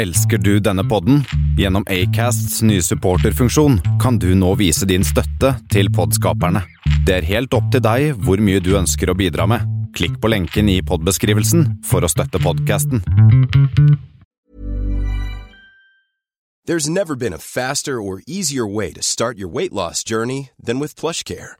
Elsker du denne podden? Gjennom Acasts nye supporterfunksjon kan du nå vise din støtte til podskaperne. Det er helt opp til deg hvor mye du ønsker å bidra med. Klikk på lenken i podbeskrivelsen for å støtte podkasten. There's never been a faster or easier way to start your weight loss journey than with PlushCare.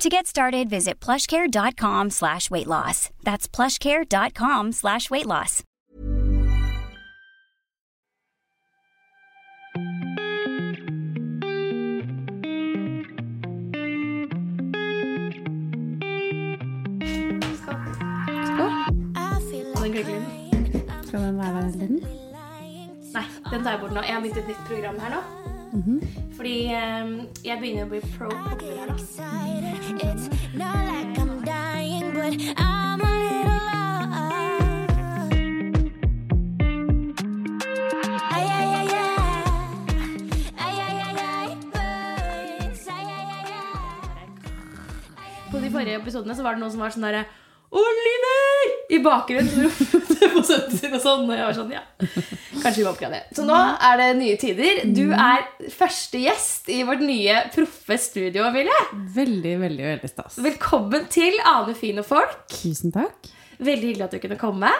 To get started, visit plushcare.com slash weight loss. That's plushcare.com slash weight loss. Den gløgglyden. Skal den være der lyden? Nei, den tar jeg bort nå. Jeg har begynt et nytt program her nå. Fordi um, jeg begynner å bli pro ay. På de forrige episodene så var det noen som var sånn derre Oliver! I bakgrunnen på sønnen sin og sånn. Og jeg var sånn, ja. Kanskje vi må oppgradere. Så nå er det nye tider. Du er første gjest i vårt nye proffe studio, Emilie. Veldig, veldig veldig stas. Velkommen til Ane fine folk. Tusen takk. Veldig hyggelig at du kunne komme.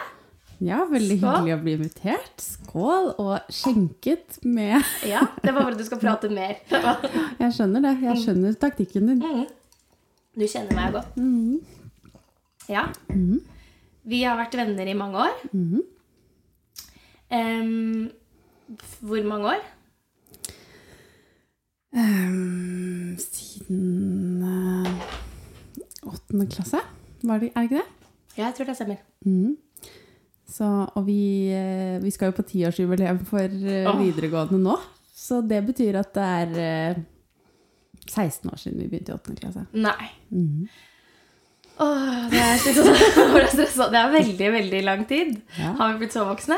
Ja, veldig Skål. hyggelig å bli invitert. Skål og skjenket med Ja, Det var bare at du skal prate mer. Jeg skjønner det. Jeg skjønner taktikken din. Du kjenner meg godt. Ja. Vi har vært venner i mange år. Em, hvor mange år? Um, siden åttende åttende klasse, var det, er det ikke det? Ja, jeg tror det stemmer. Så, og vi, uh, vi skal jo på tiårsjubileum for uh, videregående nå. Så det betyr at det er eh, 16 år siden vi begynte i åttende klasse. Nei. Åh, det er stresset. Det er veldig, veldig lang tid. Ja. Har vi blitt så voksne?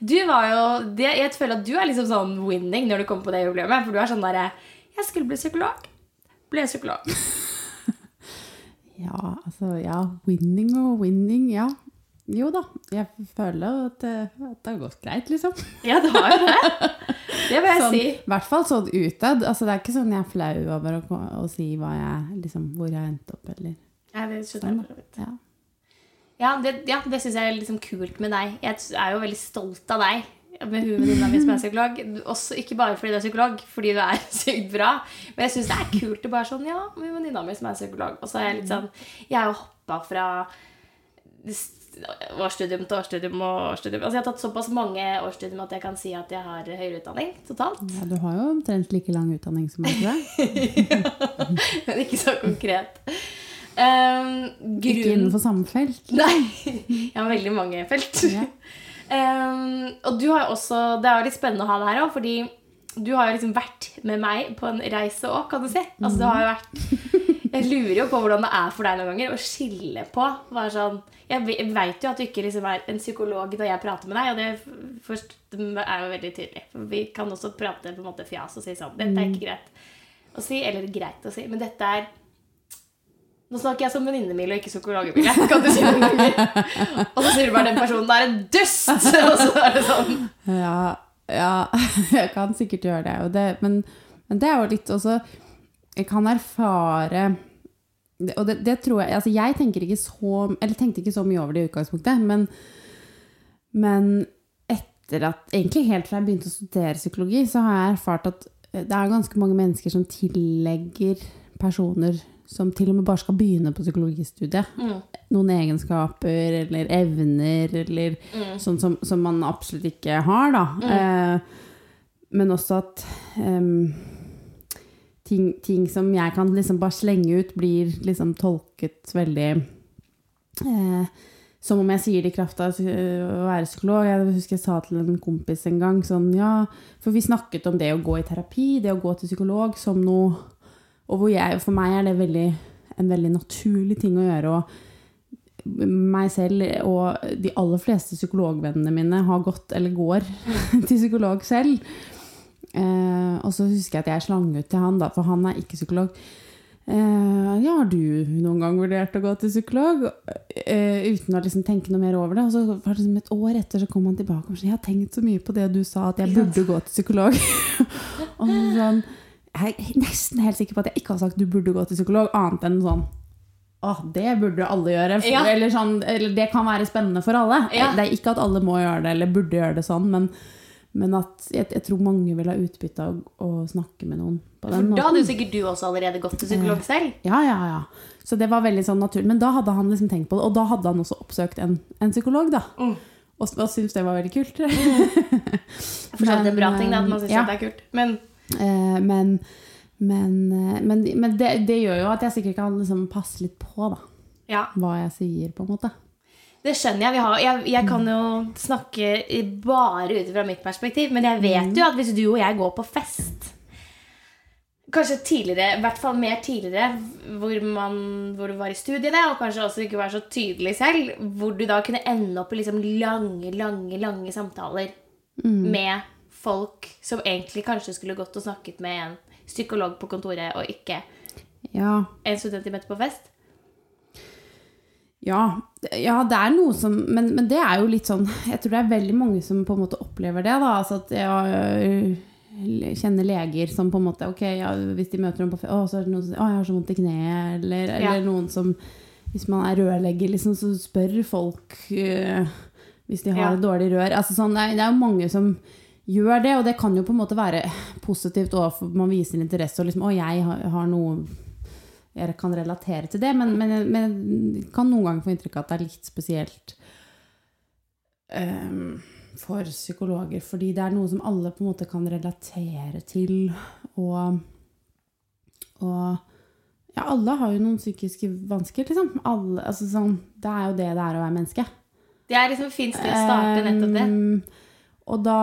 Du var jo det, Jeg føler at du er liksom sånn winning når du kommer på det jubileet. For du er sånn derre Jeg skulle bli psykolog. Ble psykolog. Ja, altså, ja, winning og winning, ja. Jo da, jeg føler at, det- at det har gått greit, liksom. Ja, det har jo det. Det vil jeg Sånn, si. I hvert fall sånn utad. Altså, det er ikke sånn jeg er flau over å, å si jeg, liksom, hvor jeg endte opp, eller Ja, det skjønner jeg. ja. Ja, det, ja, det syns jeg er liksom kult med deg. Jeg er jo veldig stolt av deg. Med hun venninna mi som er psykolog. Også, ikke bare fordi du er psykolog, fordi du er sykt bra. Men jeg syns det er kult å bare sånn Ja, med venninna mi som er psykolog. Og så er jeg litt sånn Jeg har jo hoppa fra årsstudium til årsstudium og årsstudium. Altså jeg har tatt såpass mange årsstudium at jeg kan si at jeg har høyere utdanning totalt. ja, du har jo omtrent like lang utdanning som meg, tror jeg. Men ikke så konkret. Um, Ikke innenfor samme felt. Nei. Jeg har veldig mange felt. Ja. Um, og du har jo også Det er jo litt spennende å ha det her òg, fordi du har jo liksom vært med meg på en reise òg, kan du si. Altså, det har jo vært Jeg lurer jo på hvordan det er for deg noen ganger å skille på. Bare sånn, jeg veit jo at du ikke liksom er en psykolog når jeg prater med deg, og det først er jo veldig tydelig. Vi kan også prate på en måte fjas og si sånn Dette er ikke greit å si, eller greit å si, men dette er Nå snakker jeg som venninne Emilie og ikke psykolog Emilie. Kan du si noen ganger? Og så sier du bare den personen er en dust! Og så er det sånn. Ja, ja, jeg kan sikkert gjøre det. Det men, men det er jo litt også Jeg kan erfare Og det, det tror jeg Altså, jeg tenker ikke så Eller tenkte ikke så mye over det i utgangspunktet, men, men etter at Egentlig helt fra jeg begynte å studere psykologi, så har jeg erfart at det er ganske mange mennesker som tillegger personer som til og med bare skal begynne på psykologistudiet. Mm. Noen egenskaper eller evner eller Mm. sånn som, som man absolutt ikke har, da. Eh, men også at um, ting, ting som jeg kan liksom bare slenge ut, blir liksom tolket veldig eh, som om jeg sier det i kraft av øh, å være psykolog. Jeg husker jeg sa til en kompis en gang sånn Ja, for vi snakket om det å gå i terapi, det å gå til psykolog, som noe Og hvor jeg, for meg er det veldig, en veldig naturlig ting å gjøre. Og meg selv og de aller fleste psykologvennene mine har gått, eller går, til psykolog selv. Eh, og så husker jeg at jeg slang ut til han, da, for han er ikke psykolog. Eh, ja, har du noen gang vurdert å gå til psykolog? Eh, uten å liksom tenke noe mer over det. Og så var det liksom et år etter så kom han tilbake og sa jeg har tenkt så mye på det du sa, at jeg burde gå til psykolog. og sånn, jeg er nesten helt sikker på at jeg ikke har sagt du burde gå til psykolog, annet enn sånn Åh, det burde alle gjøre. Ja. Eller, sånn, eller det kan være spennende for alle. Ja. Det er ikke at alle må gjøre det, eller burde gjøre det sånn, men, men at jeg, jeg tror mange vil ha utbytte av å snakke med noen på den For da hadde jo sikkert du også allerede gått til psykolog selv. Ja, ja, ja. Så det var veldig sånn naturlig. Men da hadde han liksom tenkt på det, og da hadde han også oppsøkt en, en psykolog, da. Mm. Og, og syntes det var veldig kult. Jeg forstår at det er en bra ting, da, at man syns ja. det er kult. Men Eh, men men, eh, men, men det, det gjør jo at jeg sikkert kan liksom passe litt på da, ja, hva jeg sier, på en måte. det skjønner jeg. Vi har, jeg. Jeg kan jo snakke bare ut fra mitt perspektiv, men jeg vet jo at hvis du og jeg går på fest Kanskje tidligere, i hvert fall mer tidligere, hvor, man, hvor du var i studiene, og kanskje også ikke var så tydelig selv, hvor du da kunne ende opp i liksom lange, lange, lange samtaler med folk som egentlig kanskje skulle gått og snakket med en psykolog på kontoret, og ikke Ja, en student de møtte på fest. ja, ja det er noe som men, men det er jo litt sånn Jeg tror det er veldig mange som på en måte opplever det. da, altså at jeg øh, kjenner leger som på en måte Ok, ja, hvis de møter dem på fest... Å, så er det noen som sier Å, jeg har så vondt i kneet. Eller, Ja. eller noen som Hvis man er rørlegger, liksom, så spør folk øh, hvis de har Ja. dårlig rør. Altså, sånn, det, det er jo mange som gjør det, og det kan jo på en måte være positivt også, for man viser interesse og liksom Å, jeg har, har noe jeg kan relatere til det, men, men, men jeg kan noen ganger få inntrykk av at det er litt spesielt um, for psykologer, fordi det er noe som alle på en måte kan relatere til, og, og ja, alle har jo noen psykiske vansker, liksom. Alle, altså sånn, det er jo det det er å være menneske. Det er liksom et fint sted å starte nettopp det. Ehm, og da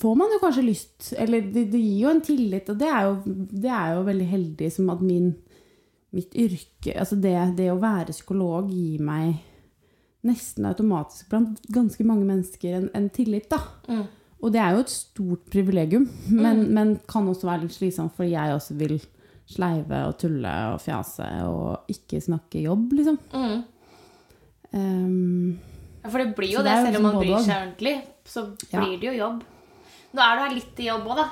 får man jo kanskje lyst Eller det, det gir jo en tillit, og det er jo, det er jo veldig heldig som at min, mitt yrke Altså det, det å være psykolog gir meg nesten automatisk blant ganske mange mennesker en, en tillit, da. Mm. Og det er jo et stort privilegium, men, men kan også være litt slitsomt fordi jeg også vil sleive og tulle og fjase og ikke snakke jobb, liksom. Mm. Um, Ja, For det blir jo det, det selv om man liksom bryr både seg ordentlig, så blir det jo jobb. Nå er du her litt i jobb òg, da.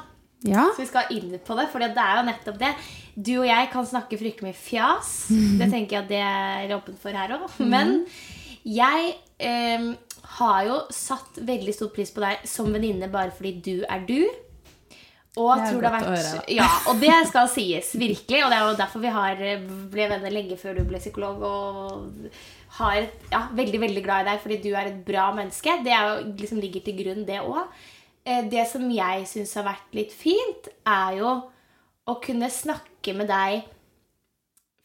ja. Så vi skal inn på det, for det er jo nettopp det. Du og jeg kan snakke fryktelig mye fjas. Det tenker jeg at det er åpent for her òg. Men jeg eh, har jo satt veldig stor pris på deg som venninne bare fordi du er du. Og Det er tror det har vært, høre, ja, og det skal sies, virkelig. Og det er jo derfor vi har, ble venner lenge før du ble psykolog. Og har ja, veldig veldig glad i deg fordi du er et bra menneske. Det jo, liksom ligger til grunn, det òg. Det som jeg syns har vært litt fint, er jo å kunne snakke med deg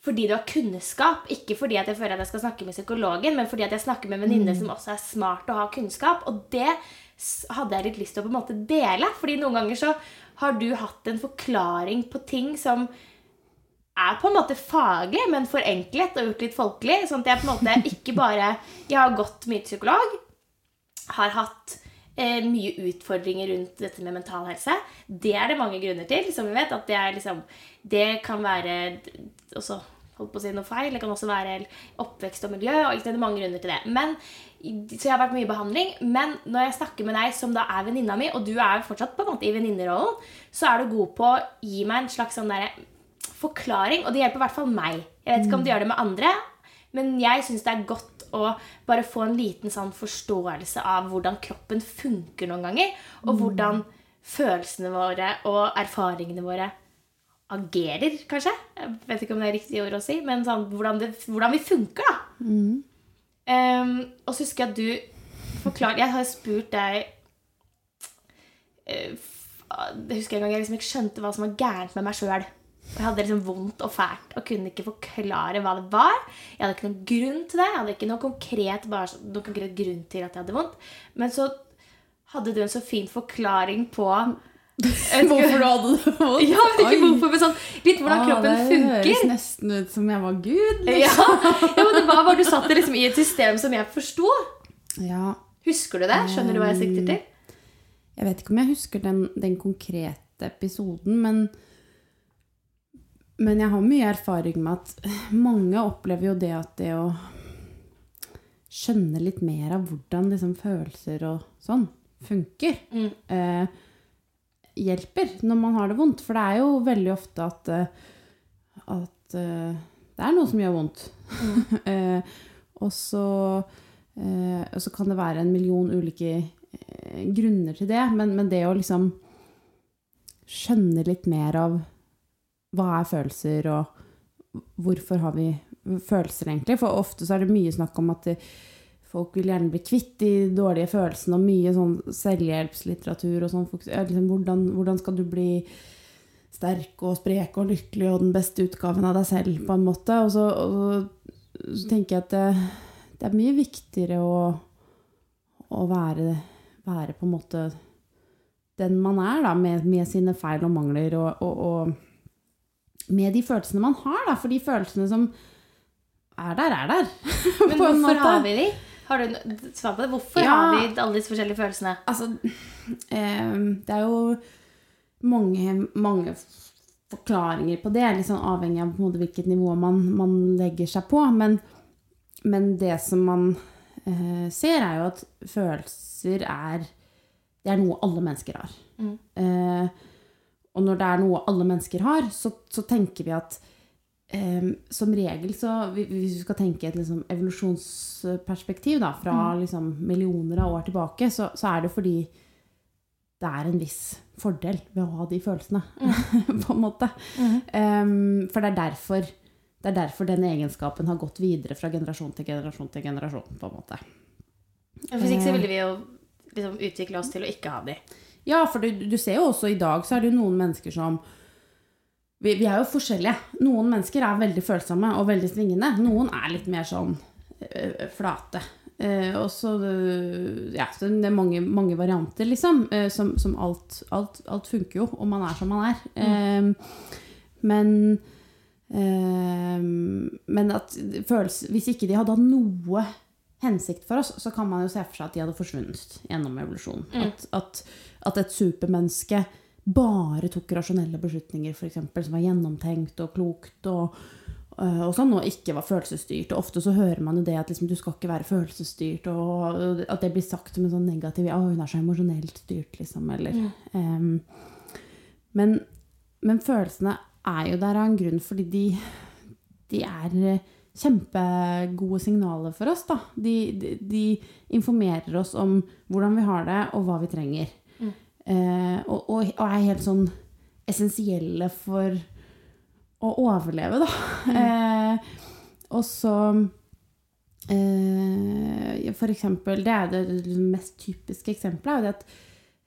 fordi du har kunnskap. Ikke fordi jeg føler at jeg skal snakke med psykologen, men fordi jeg snakker med en venninne som også er smart og har kunnskap. Og det hadde jeg litt lyst til å på en måte dele. Fordi noen ganger så har du hatt en forklaring på ting som er på en måte faglig, men forenklet og gjort litt folkelig. Sånn at jeg på en måte ikke bare Jeg har gått mye psykolog. Har hatt eh, mye utfordringer rundt dette med mental helse. Det er det mange grunner til. Som vi vet, at det, er liksom, det kan være også, holdt på å si noe feil. Det kan også være oppvekst og miljø. og Det er mange grunner til det. Men, så jeg har vært mye i behandling. Men når jeg snakker med deg som da er venninna mi, og du er fortsatt på en måte i venninnerollen, så er du god på å gi meg en slags sånn derre forklaring. Og det hjelper i hvert fall meg. Jeg vet ikke om det gjør det med andre, men jeg syns det er godt å bare få en liten sånn forståelse av hvordan kroppen funker noen ganger, og hvordan følelsene våre og erfaringene våre agerer, kanskje. Jeg vet ikke om det er riktig ord å si, men sånn, hvordan, det, hvordan vi funker, da. Ehm, og så husker jeg at du forklarte Jeg har spurt deg uh, Det husker jeg en gang jeg liksom ikke skjønte hva som var gærent med meg sjøl. Jeg hadde liksom vondt og fælt og kunne ikke forklare hva det var. Jeg hadde ikke noen grunn til det. Jeg hadde ikke noen konkret, bare, noen konkret grunn til at jeg hadde vondt. Men så hadde du en så fin forklaring på Hvorfor du hadde det vondt? Ja, men ikke hvorfor, men sånn litt hvordan Ah, kroppen det funker. høres nesten ut som jeg var Gud. Ja, ja, men det var bare Du satt det liksom i et system som jeg forsto. Ja, Husker du det? Skjønner du hva jeg sikter til? jeg vet ikke om jeg husker den, den konkrete episoden, men men jeg har mye erfaring med at mange opplever jo det at det å skjønne litt mer av hvordan liksom følelser og sånn funker, Mm. eh, hjelper når man har det vondt. For det er jo veldig ofte at, eh, at uh, det er noe som gjør vondt. eh, og, så, eh, og så kan det være en million ulike eh, grunner til det, men, men det å liksom skjønne litt mer av hva er følelser, og hvorfor har vi følelser, egentlig? For ofte så er det mye snakk om at folk vil gjerne bli kvitt de dårlige følelsene, og mye sånn selvhjelpslitteratur og sånn. Liksom, hvordan, hvordan skal du bli sterk og sprek og lykkelig og den beste utgaven av deg selv, på en måte? Og så, og så tenker jeg at det, det er mye viktigere å, å være, være på en måte den man er, da, med, med sine feil og mangler, og, og, og med de følelsene man har, da. For de følelsene som er der, er der. Men hvorfor har vi de? Har du svar på det? Hvorfor Ja. har vi alle disse forskjellige følelsene? Altså, eh, det er jo mange, mange forklaringer på det, litt sånn avhengig av måte hvilket nivå man, man legger seg på. Men, men det som man eh, ser, er jo at følelser er Det er noe alle mennesker har. Mm. Eh, og når det er noe alle mennesker har, så, så tenker vi at eh, som regel så Hvis vi skal tenke et liksom, evolusjonsperspektiv da, fra liksom, millioner av år tilbake, så, så er det fordi det er en viss fordel ved å ha de følelsene, på en måte. Um, for det er derfor det er derfor den egenskapen har gått videre fra generasjon til generasjon til generasjon. på en måte. Hvis ikke så ville vi jo liksom utvikle oss til å ikke ha de. Ja, for du, du ser jo også i dag så er det jo noen mennesker som vi, vi er jo forskjellige. Noen mennesker er veldig følsomme og veldig svingende. Noen er litt mer sånn øh, flate. Eh, og så øh, Ja, så det er mange, mange varianter, liksom. eh, som som alt, alt, alt funker jo om man er som man er. Eh, men eh, Men at føles, hvis ikke de hadde hatt noe hensikt for oss, så kan man jo se for seg at de hadde forsvunnet gjennom evolusjonen. At, at, at et supermenneske bare tok rasjonelle beslutninger, eksempel, som var gjennomtenkt og klokt og, øh, og sånn, og ikke var følelsesstyrt. Og ofte så hører man jo det at liksom, du skal ikke være følelsesstyrt, og at det blir sagt som en sånn negativ Ja, hun er så emosjonelt styrt, liksom, eller ehm, men, men følelsene er jo der av en grunn, fordi de, de er eh, kjempegode signaler for oss. Da. De, de, de informerer oss om hvordan vi har det, og hva vi trenger. Eh, og, og, og er helt sånn essensielle for å overleve, da. Eh, og så eh, For eksempel, det er det mest typiske eksempelet, er at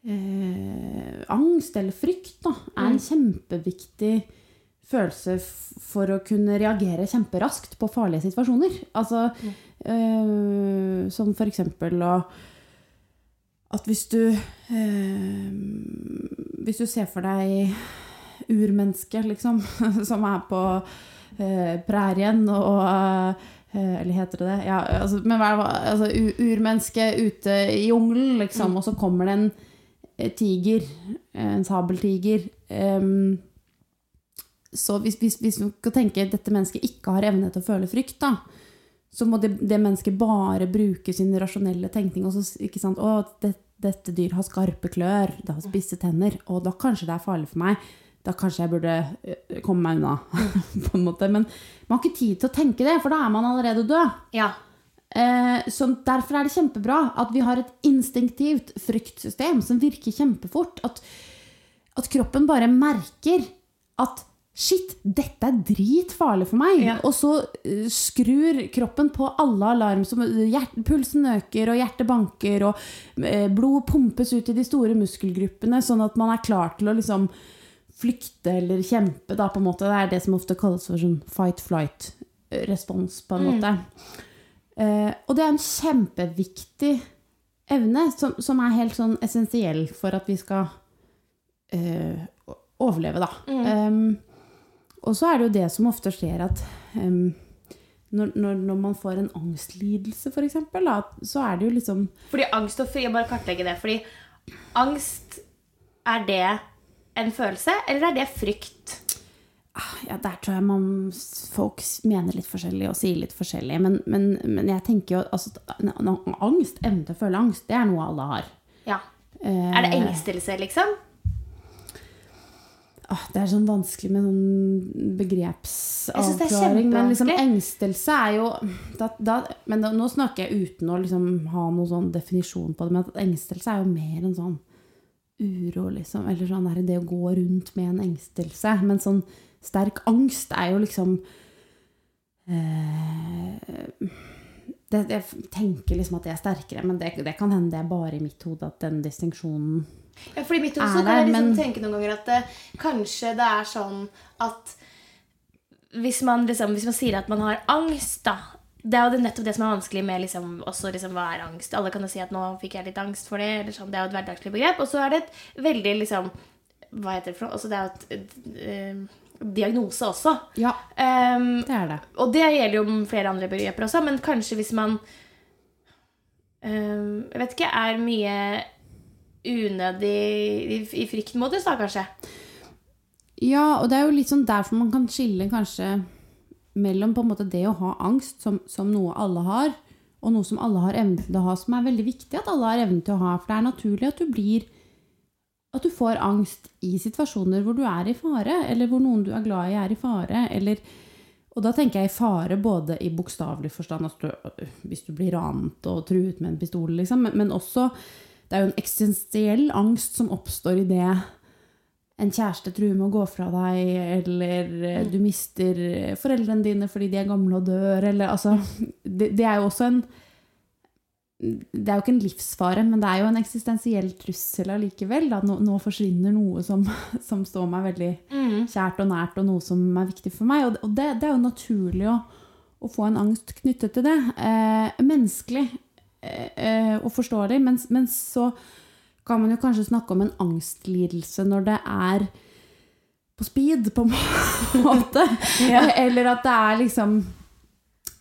eh, angst eller frykt da, er en kjempeviktig følelse for å kunne reagere kjemperaskt på farlige situasjoner. Altså, eh, som for eksempel å at hvis du eh, Hvis du ser for deg urmennesket, liksom, som er på eh, prærien og eh, Eller heter det det? Ja, altså, men hva altså, urmenneske ute i jungelen, liksom, og så kommer det en eh, tiger, en sabeltiger. em, så hvis, hvis, hvis vi skal tenke at dette mennesket ikke har evne til å føle frykt, da, så må det, det mennesket bare bruke sin rasjonelle tenkning. Og så, ikke sant? Å, det, dette dyr har skarpe klør, det har spisse tenner, og da kanskje det er farlig for meg. Da kanskje jeg burde øh, komme meg unna. på en måte. Men man har ikke tid til å tenke det, for da er man allerede død. Ja. Eh, så derfor er det kjempebra at vi har et instinktivt fryktsystem som virker kjempefort. At, at kroppen bare merker at Shit, dette er dritfarlig for meg. Ja. Og så eh, skrur kroppen på alle alarm. Som hjert, pulsen øker, og hjertet banker, og eh, blod pumpes ut i de store muskelgruppene, sånn at man er klar til å liksom flykte eller kjempe. Da, på en måte. Det er det som ofte kalles for sånn fight-flight-respons, på en måte. Eh, og det er en kjempeviktig evne som, som er helt sånn essensiell for at vi skal eh, overleve, da. Um, og så er det jo det som ofte skjer at um, når, når, når man får en angstlidelse, eksempel, så er det jo liksom Fordi angst og fri, jeg bare kartlegge det. Fordi angst, er det en følelse, eller er det frykt? Ja, der tror jeg man, folk mener litt forskjellig og sier litt forskjellig. Men, men, men jeg tenker jo altså, Angst, evne til å føle angst, det er noe alle har. Ja. Eh, Er det engstelse, liksom? Ah, det er sånn vanskelig med sånn det er begrepsavklaring. Men liksom engstelse er jo da, da, Men da, nå snakker jeg uten å liksom ha noen sånn definisjon på det. Men at engstelse er jo mer en sånn uro, liksom. Eller sånn der, det å gå rundt med en engstelse. Men sånn sterk angst er jo liksom eh, det, Jeg tenker liksom at det er sterkere, men det, det kan hende det er bare i mitt hode at den distinksjonen Ja, fordi mitt Er kan jeg liksom men- tenke noen ganger at det, kanskje det er sånn at hvis man, liksom, hvis man sier at man har angst, da Det er jo nettopp det som er vanskelig med liksom, også liksom, hva er angst. Alle kan jo si at 'nå fikk jeg litt angst for det'. Sånn. Det er jo et hverdagslig begrep. Og så er det et veldig liksom Hva heter det for noe? Altså, det er jo et, eh, diagnose også. Ja, Um, det er det. og det gjelder jo om flere andre begreper også, men kanskje hvis man ehm, Jeg vet ikke, er mye unødig i, i fryktmodus, da, kanskje? Ja, og det er jo litt sånn derfor man kan skille kanskje mellom på en måte det å ha angst, som, som noe alle har, og noe som alle har evnen til å ha, som er veldig viktig at alle har evnen til å ha. For det er naturlig at du blir at du får angst i situasjoner hvor du er i fare, eller hvor noen du er glad i, er i fare. Eller, og da tenker jeg i fare både i bokstavelig forstand, altså hvis du blir ranet og truet med en pistol, liksom, men, men også det er jo en eksistensiell angst som oppstår i det en kjæreste truer med å gå fra deg, eller eh, du mister foreldrene dine fordi de er gamle og dør, eller altså Det, det er jo også en Det er jo ikke en livsfare, men det er jo en eksistensiell trussel allikevel. Da. Nå, nå forsvinner noe som, som står meg veldig kjært og nært, og noe som er viktig for meg. Og, det, det er jo naturlig å, å få en angst knyttet til det. Eh, menneskelig og forståelig, men, men så kan man jo kanskje snakke om en angstlidelse når det er på speed, på en måte. Eller at det er liksom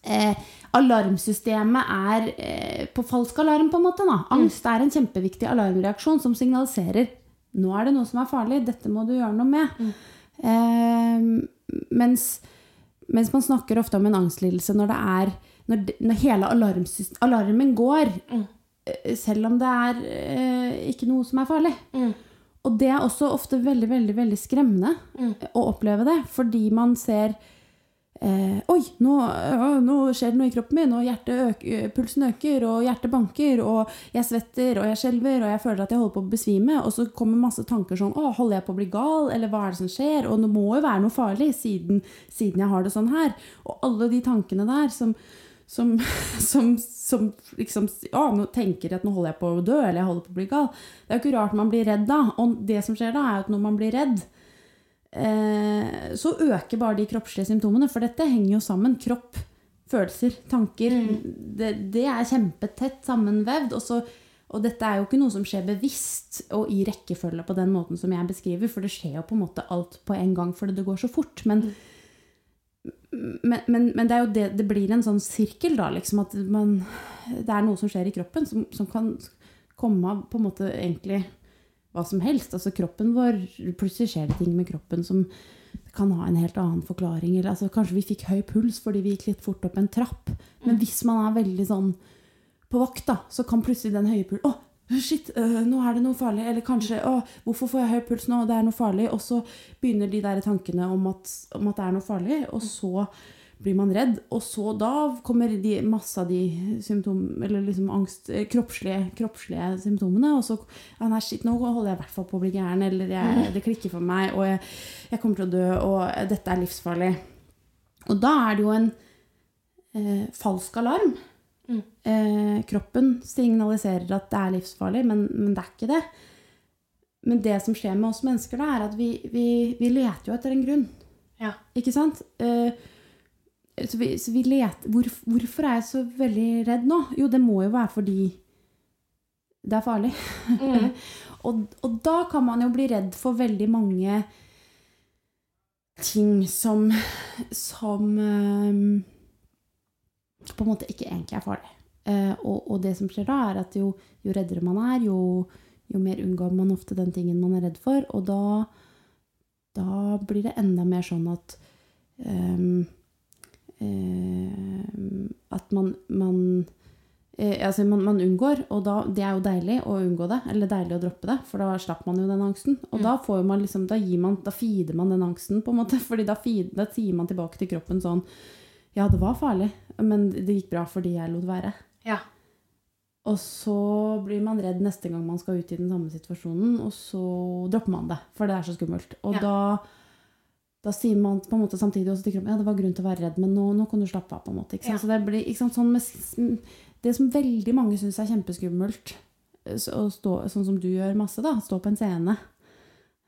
eh, Alarmsystemet er eh, på falsk alarm, på en måte. Da. Angst er en kjempeviktig alarmreaksjon som signaliserer nå er det noe som er farlig, dette må du gjøre noe med. Eh, mens, mens man snakker ofte om en angstlidelse når det er når, når hele alarmen går, mm. selv om det er eh, ikke noe som er farlig. Og det er også ofte veldig, veldig, veldig skremmende å oppleve det, fordi man ser eh, Oi, nå, øh, nå skjer det noe i kroppen min, og øk, pulsen øker, og hjertet banker, og jeg svetter, og jeg skjelver, og jeg føler at jeg holder på å besvime. Og så kommer masse tanker sånn Å, holder jeg på å bli gal, eller hva er det som skjer? Og det må jo være noe farlig, siden, siden jeg har det sånn her. Og alle de tankene der som som, som, som liksom å, nå tenker at nå holder jeg på å dø, eller jeg holder på å bli gal. Det er jo ikke rart man blir redd da. Og det som skjer da, er at når man blir redd, eh, så øker bare de kroppslige symptomene. For dette henger jo sammen. Kropp, følelser, tanker. Det, det er kjempetett sammenvevd. Og, så, og dette er jo ikke noe som skjer bevisst og i rekkefølge på den måten som jeg beskriver, for det skjer jo på en måte alt på en gang fordi det går så fort. Men men, men, men det er jo det det blir en sånn sirkel, da. Liksom, at man, det er noe som skjer i kroppen som, som kan komme av på en måte egentlig hva som helst. Altså kroppen vår Plutselig skjer det ting med kroppen som kan ha en helt annen forklaring. Eller, altså, kanskje vi fikk høy puls fordi vi gikk litt fort opp en trapp. Men hvis man er veldig sånn på vakt, da, så kan plutselig den høye pulsen Å, shit, øh, nå er det noe farlig. Eller kanskje Å, hvorfor får jeg høy puls nå? Det er noe farlig. Og så begynner de der tankene om at, om at det er noe farlig. Og så blir man redd. Og så da kommer de, masse av de symptom, eller liksom angst, eh, kroppslige, kroppslige symptomene. Og så ja, nei, shit, nå holder jeg i hvert fall på å bli gæren, eller jeg, det klikker for meg, og jeg, jeg kommer til å dø, og dette er livsfarlig. Og da er det jo en øh, falsk alarm. Eh, kroppen signaliserer at det er livsfarlig, men, men det er ikke det. Men det som skjer med oss mennesker, da, er at vi, vi, vi leter jo etter en grunn. Ja. Ikke sant? Eh, så vi, så vi leter hvor, Hvorfor er jeg så veldig redd nå? Jo, det må jo være fordi det er farlig. og, og da kan man jo bli redd for veldig mange ting som Som eh, på en måte ikke egentlig er farlig. Eh, og, og det som skjer da, er at jo, jo reddere man er, jo, jo mer unngår man ofte den tingen man er redd for. Og da, da blir det enda mer sånn at um, uh, At man, man uh, altså man, man unngår, og da, det er jo deilig å unngå det, eller deilig å droppe det, for da slapper man jo den angsten. Og da får man liksom, da gir man, da feeder man den angsten, på en måte, fordi da, feed, da sier man tilbake til kroppen sånn Ja, det var farlig, men det gikk bra fordi jeg lot være. Ja. Og så blir man redd neste gang man skal ut i den samme situasjonen, og så dropper man det, for det er så skummelt. Og Ja. da, da sier man på en måte samtidig også til kroppen ja, det var grunn til å være redd, men nå, nå kan du slappe av. på en måte. Ja. Så det blir sant, sånn med, Det som veldig mange syns er kjempeskummelt, så, å stå, sånn som du gjør masse, da, stå på en scene,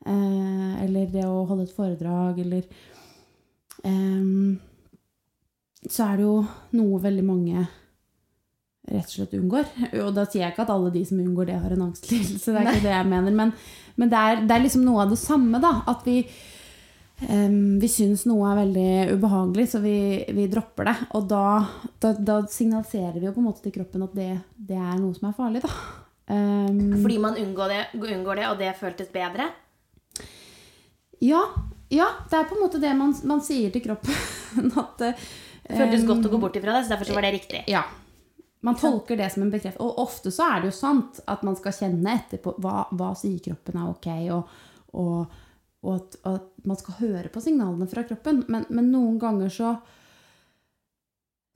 eh, eller det å holde et foredrag, eller ehm, Så er det jo noe veldig mange rett og slett unngår. Og da sier jeg ikke at alle de som unngår det, har en angstlidelse. Det er ikke det jeg mener. Men, men det, er, det er liksom noe av det samme, da. At vi, um, vi syns noe er veldig ubehagelig, så vi, vi dropper det. Og da, da, da signaliserer vi jo på en måte til kroppen at det, det er noe som er farlig, da. Um, Fordi man unngår det, unngår det, og det føltes bedre? ja, ja, det er på en måte det man, man sier til kroppen. At eh, Det føltes godt å gå bort ifra det, så derfor så var det riktig. Ja. Man tolker det som en bekreftelse. Og ofte så er det jo sant at man skal kjenne etter på hva, hva sier kroppen er ok, og, og, og at, at man skal høre på signalene fra kroppen. Men, men noen ganger så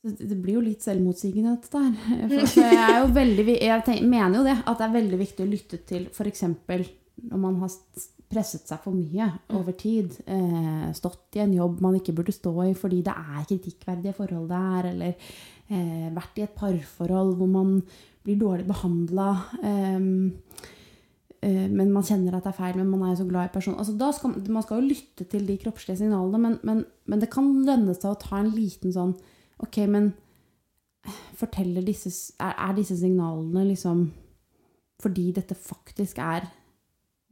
det det blir jo litt selvmotsigende, dette der. For jeg, er jo veldig, jeg tenker, mener jo det, at det er veldig viktig å lytte til f.eks. når man har presset seg for mye over tid, eh, stått i en jobb man ikke burde stå i fordi det er kritikkverdige forhold der, eller eh, vært i et parforhold hvor man blir dårlig behandla, eh, eh, men man kjenner at det er feil, men man er jo så glad i personen. Altså, skal, man skal jo lytte til de kroppslige signalene, men, men, men det kan lønne seg å ta en liten sånn Ok, men forteller disse, er, er disse signalene liksom fordi dette faktisk er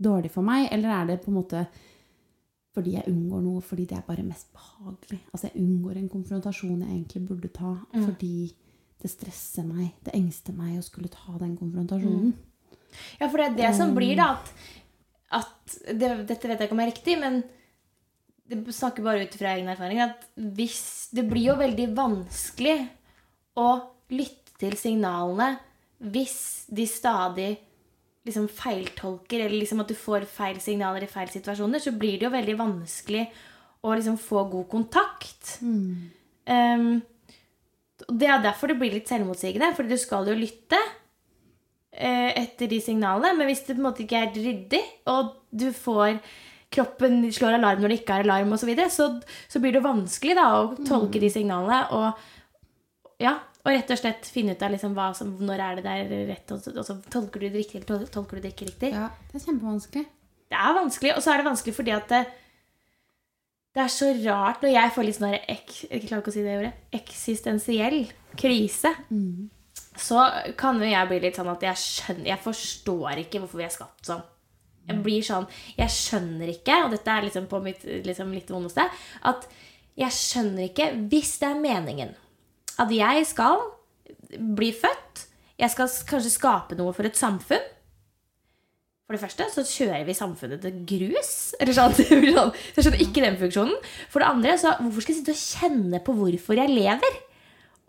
dårlig for meg, eller er det på en måte fordi jeg unngår noe, fordi det er bare mest behagelig? Altså jeg unngår en konfrontasjon jeg egentlig burde ta, fordi det stresser meg, det engster meg å skulle ta den konfrontasjonen. Ja, for det er det som blir, da, at, at det, Dette vet jeg ikke om er riktig, men det snakker bare ut fra egen erfaring. At hvis Det blir jo veldig vanskelig å lytte til signalene hvis de stadig liksom feiltolker, eller liksom at du får feil signaler i feil situasjoner, så blir det jo veldig vanskelig å liksom få god kontakt. Um, det er derfor det blir litt selvmotsigende, fordi du skal jo lytte uh, etter de signalene. Men hvis det på en måte ikke er ryddig, og du får kroppen slår alarm når det ikke er alarm osv., så, videre, så så blir det vanskelig da, å tolke de signalene. Og, ja, og rett og slett finne ut av liksom hva som, når er det der rett, og og så tolker du det riktig eller tolker du det ikke riktig. Ja, det er kjempevanskelig. Det er vanskelig, og så er det vanskelig fordi at det, det er så rart når jeg får litt sånn ek, Jeg klarer ikke å si det ordet. Eksistensiell krise. Så kan jo jeg bli litt sånn at jeg skjønner Jeg forstår ikke hvorfor vi er skapt sånn. Jeg blir sånn Jeg skjønner ikke, og dette er liksom på mitt liksom litt vondeste, at jeg skjønner ikke Hvis det er meningen at jeg skal bli født, jeg skal kanskje skape noe for et samfunn for det første så kjører vi samfunnet til grus. Eller sånn, blir sånn, så jeg skjønner ikke den funksjonen. For det andre, så hvorfor skal jeg sitte og kjenne på hvorfor jeg lever?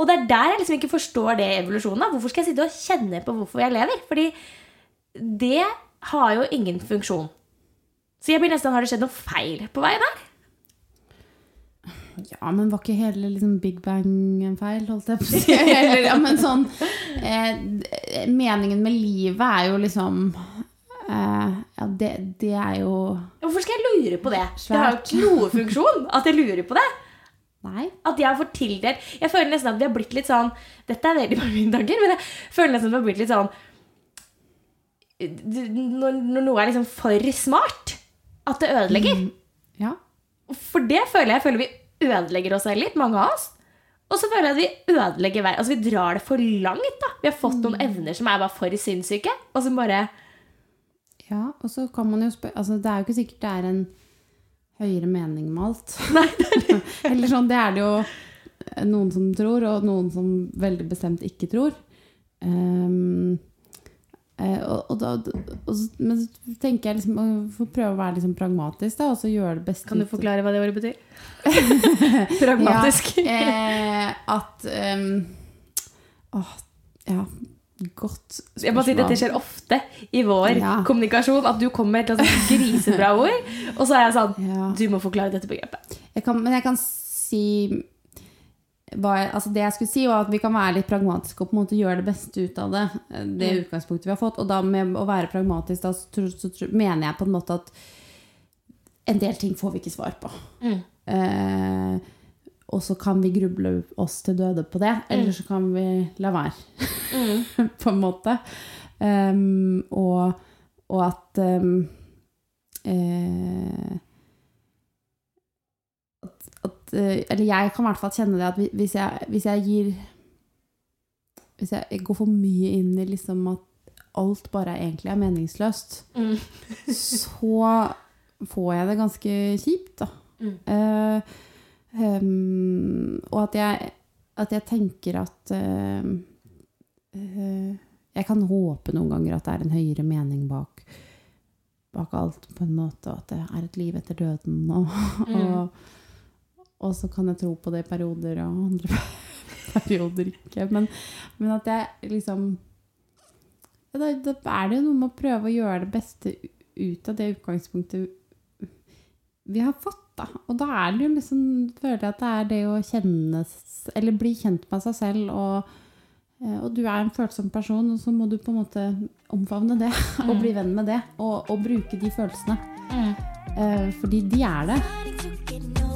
Og det er der jeg liksom ikke forstår det evolusjonen. Hvorfor skal jeg sitte og kjenne på hvorfor jeg lever? Fordi det har jo ingen funksjon. Så jeg blir nesten Har det skjedd noe feil på vei her? Ja, men var ikke hele liksom, Big Bang en feil, holdt jeg på å si? Eller, ja, men sånn eh, Meningen med livet er jo liksom eh, Ja, det, det er jo Hvorfor skal jeg lure på det? Det har jo ikke noe funksjon at jeg lurer på det. Nei. At jeg får tildelt Jeg føler nesten at vi har blitt litt sånn Dette er veldig mange mine tanker, men jeg føler nesten at vi har blitt litt sånn Når, når noe er liksom for smart, at det ødelegger. Ja. For det føler jeg føler vi ødelegger oss selv litt, mange av oss. Og så føler jeg at vi ødelegger verden. Altså vi drar det for langt. da Vi har fått noen evner som er bare for sinnssyke. Og som bare ja. Og så kan man jo spørre altså, Det er jo ikke sikkert det er en høyere mening med alt. Nei, Eller sånn, det er det jo noen som tror, og noen som veldig bestemt ikke tror. Eh, og, og da, og, men så tenker jeg liksom å prøve å være liksom pragmatisk, da, og så gjøre det beste Kan du forklare hva det ordet betyr? Pragmatisk. Ja, eh, at um, Åh, ja. Godt spørsmål. Jeg må si Dette skjer ofte i vår Ja. kommunikasjon. At du kommer med et eller grisebra ord, og så er jeg sånn Ja. Du må forklare dette begrepet. Jeg kan, men jeg kan si jeg, altså Det jeg skulle si, var at vi kan være litt pragmatiske og på en måte gjøre det beste ut av det. Det mm. utgangspunktet vi har fått. Og da med å være pragmatisk, da så, så, tror- mener jeg på en måte at en del ting får vi ikke svar på. Eh, og så kan vi gruble oss til døde på det, eller så kan vi la være. på en måte. Um, og, og at um, eh, at, eh, Eller jeg kan i hvert fall kjenne det at hvis jeg, hvis jeg gir Hvis jeg går for mye inn i liksom at alt bare egentlig er meningsløst, Mm. så får jeg det ganske kjipt, da. Mm. Uh, um, og at jeg, at jeg tenker at uh, uh, Jeg kan håpe noen ganger at det er en høyere mening bak, bak alt, på en måte, og at det er et liv etter døden. Og, og, og så kan jeg tro på det i perioder, og andre perioder ikke. Men, men at jeg liksom da, da er det jo noe med å prøve å gjøre det beste ut av det utgangspunktet vi har fått, da. Og da er det jo liksom Føler jeg at det er det å kjennes, Eller bli kjent med seg selv, og, eh, og du er en følsom person, og så må du på en måte omfavne det, og bli venn med det, og, og bruke de følelsene. Eh, fordi de er det.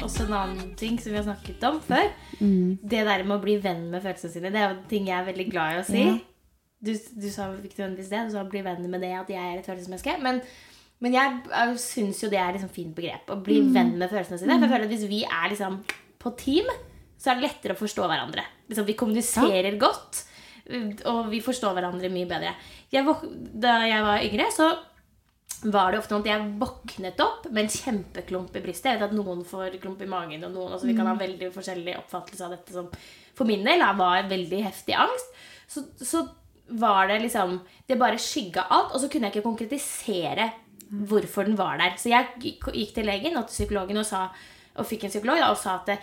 Også en annen ting som vi har snakket om før. Mm. Det der med å bli venn med følelsene sine, det er jo ting jeg er veldig glad i å si. Ja. Du, du sa ikke nødvendigvis det, du sa bli venn med det, at jeg er et følelsesmenneske. Men, men jeg jeg syns jo det er liksom fint begrep. Å bli Mm. venn med følelsene sine. For jeg føler at hvis vi er liksom på team, så er det lettere å forstå hverandre. Liksom, vi kommuniserer godt, og vi forstår hverandre mye bedre. Jeg, da jeg var yngre, så var det ofte noe at jeg våknet opp med en kjempeklump i brystet. Jeg vet at noen får klump i magen, og noen, altså vi kan ha veldig forskjellig oppfattelse av dette. Som for min del var veldig heftig angst. Så, så var det liksom Det bare skygga alt, og så kunne jeg ikke konkretisere hvorfor den var der. Så jeg gikk gikk til legen og til psykologen og, sa, og fikk en psykolog da, og sa at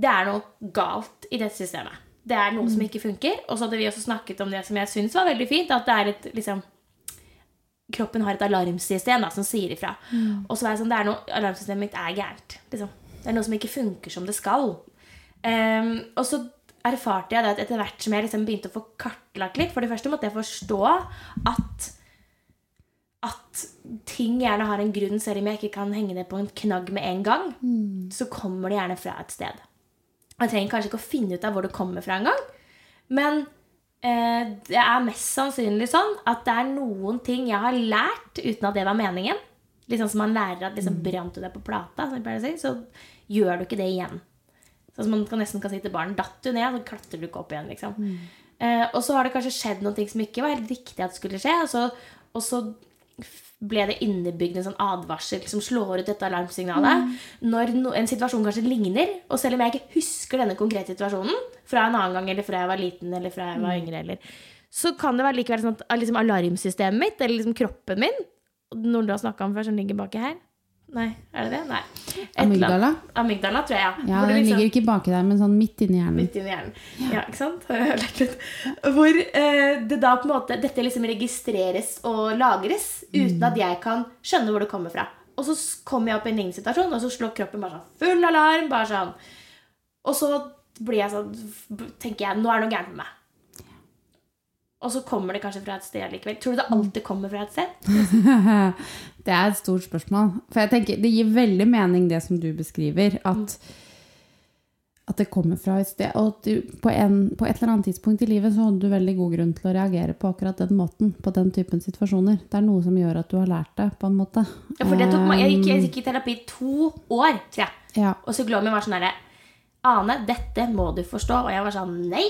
det, er noe galt i dette systemet. Det er noe som ikke funker. Og så hadde vi også snakket om det som jeg syns var veldig fint. At det er et liksom kroppen har et alarmsystem da, som sier ifra. Og så var jeg sånn, det er noe, alarmsystemet mitt er gærent. Liksom. Det er noe som ikke funker som det skal. Um, og så erfarte jeg det at etter hvert som jeg liksom begynte å få kartlagt litt For det første måtte jeg forstå at at ting gjerne har en grunn, selv om jeg ikke kan henge det på en knagg med en gang. Så kommer det gjerne fra et sted. Jeg trenger kanskje ikke å finne ut av hvor det kommer fra engang. Men eh, det er mest sannsynlig sånn at det er noen ting jeg har lært uten at det var meningen. Litt sånn som man lærer at liksom, brant du deg på plata, si, så gjør du ikke det igjen. Sånn som man kan nesten kan si til barn Datt du ned, så klatrer du ikke opp igjen. liksom. Eh, og så har det kanskje skjedd noen ting som ikke var helt riktig at skulle skje. Og så, og så ble det innebygd en sånn advarsel som slår ut dette alarmsignalet. Når no, en situasjon kanskje ligner, og selv om jeg ikke husker denne konkrete situasjonen fra en annen gang, eller fra jeg var liten, eller fra jeg var yngre, eller, så kan det være likevel sånn at liksom, alarmsystemet mitt, eller liksom kroppen min, når du har snakka om før, som ligger baki her, Nei, er det det? Nei. Et Amygdala? Amygdala, tror jeg, ja. Ja, den liksom- ligger ikke baki der, men sånn midt inni hjernen. Midt inni hjernen. Ja, ikke sant? Har jeg lært litt. Hvor eh, det da på en måte dette liksom registreres og lagres uten at jeg kan skjønne hvor det kommer fra. Og så kommer jeg opp i en lignende situasjon, og så slår kroppen bare sånn full alarm. bare sånn. Og så blir jeg sånn, tenker jeg nå er det noe gærent med meg. Og så kommer det kanskje fra et sted likevel. Tror du det alltid kommer fra et sted? det er et stort spørsmål. For jeg tenker, det gir veldig mening det som du beskriver, at, at det kommer fra et sted. Og at du, på, en, på et eller annet tidspunkt i livet så hadde du veldig god grunn til å reagere på akkurat den måten, på den typen situasjoner. Det er noe som gjør at du har lært det, på en måte. Ja, for det tok, meg- jeg, gikk, jeg gikk i terapi to år, tror jeg. Ja, Og psykologen min var sånn herre Ane, dette må du forstå. Og jeg var sånn Nei!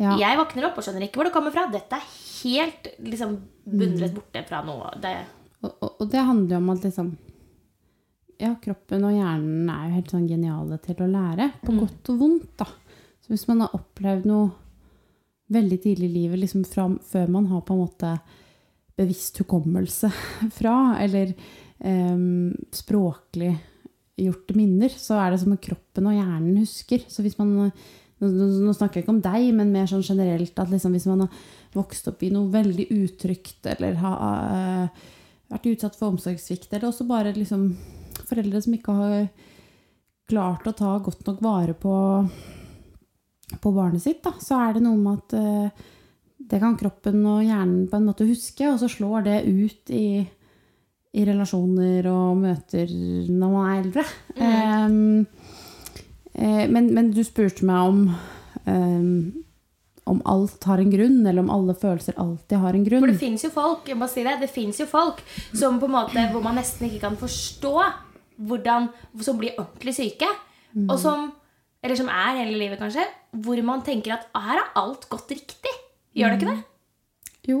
Ja. Jeg våkner opp og skjønner ikke hvor det kommer fra. Dette er helt liksom bundret borte fra noe. Det, Og, og, og det handler jo om at liksom Ja, kroppen og hjernen er jo helt sånn geniale til å lære, på godt og vondt, da. Så hvis man har opplevd noe veldig tidlig i livet, liksom fra, før man har på en måte bevisst hukommelse fra, eller um, språklig gjorte minner, så er det som om kroppen og hjernen husker. Så hvis man nå, snakker jeg ikke om deg, men mer sånn generelt at liksom hvis man har vokst opp i noe veldig utrygt, eller har uh, vært utsatt for omsorgssvikt, eller også bare liksom foreldre som ikke har klart å ta godt nok vare på, på barnet sitt, da, så er det noe med at uh, det kan kroppen og hjernen på en måte huske, og så slår det ut i, i relasjoner og møter når man er eldre. Mm. eh, men, men du spurte meg om um, om alt har en grunn, eller om alle følelser alltid har en grunn. for det fins jo folk jeg må si det, det jo folk som på en måte, hvor man nesten ikke kan forstå hvordan, som blir ordentlig syke. Og som, eller som er hele livet, kanskje. Hvor man tenker at her har alt gått riktig. Gjør det ikke det? Jo,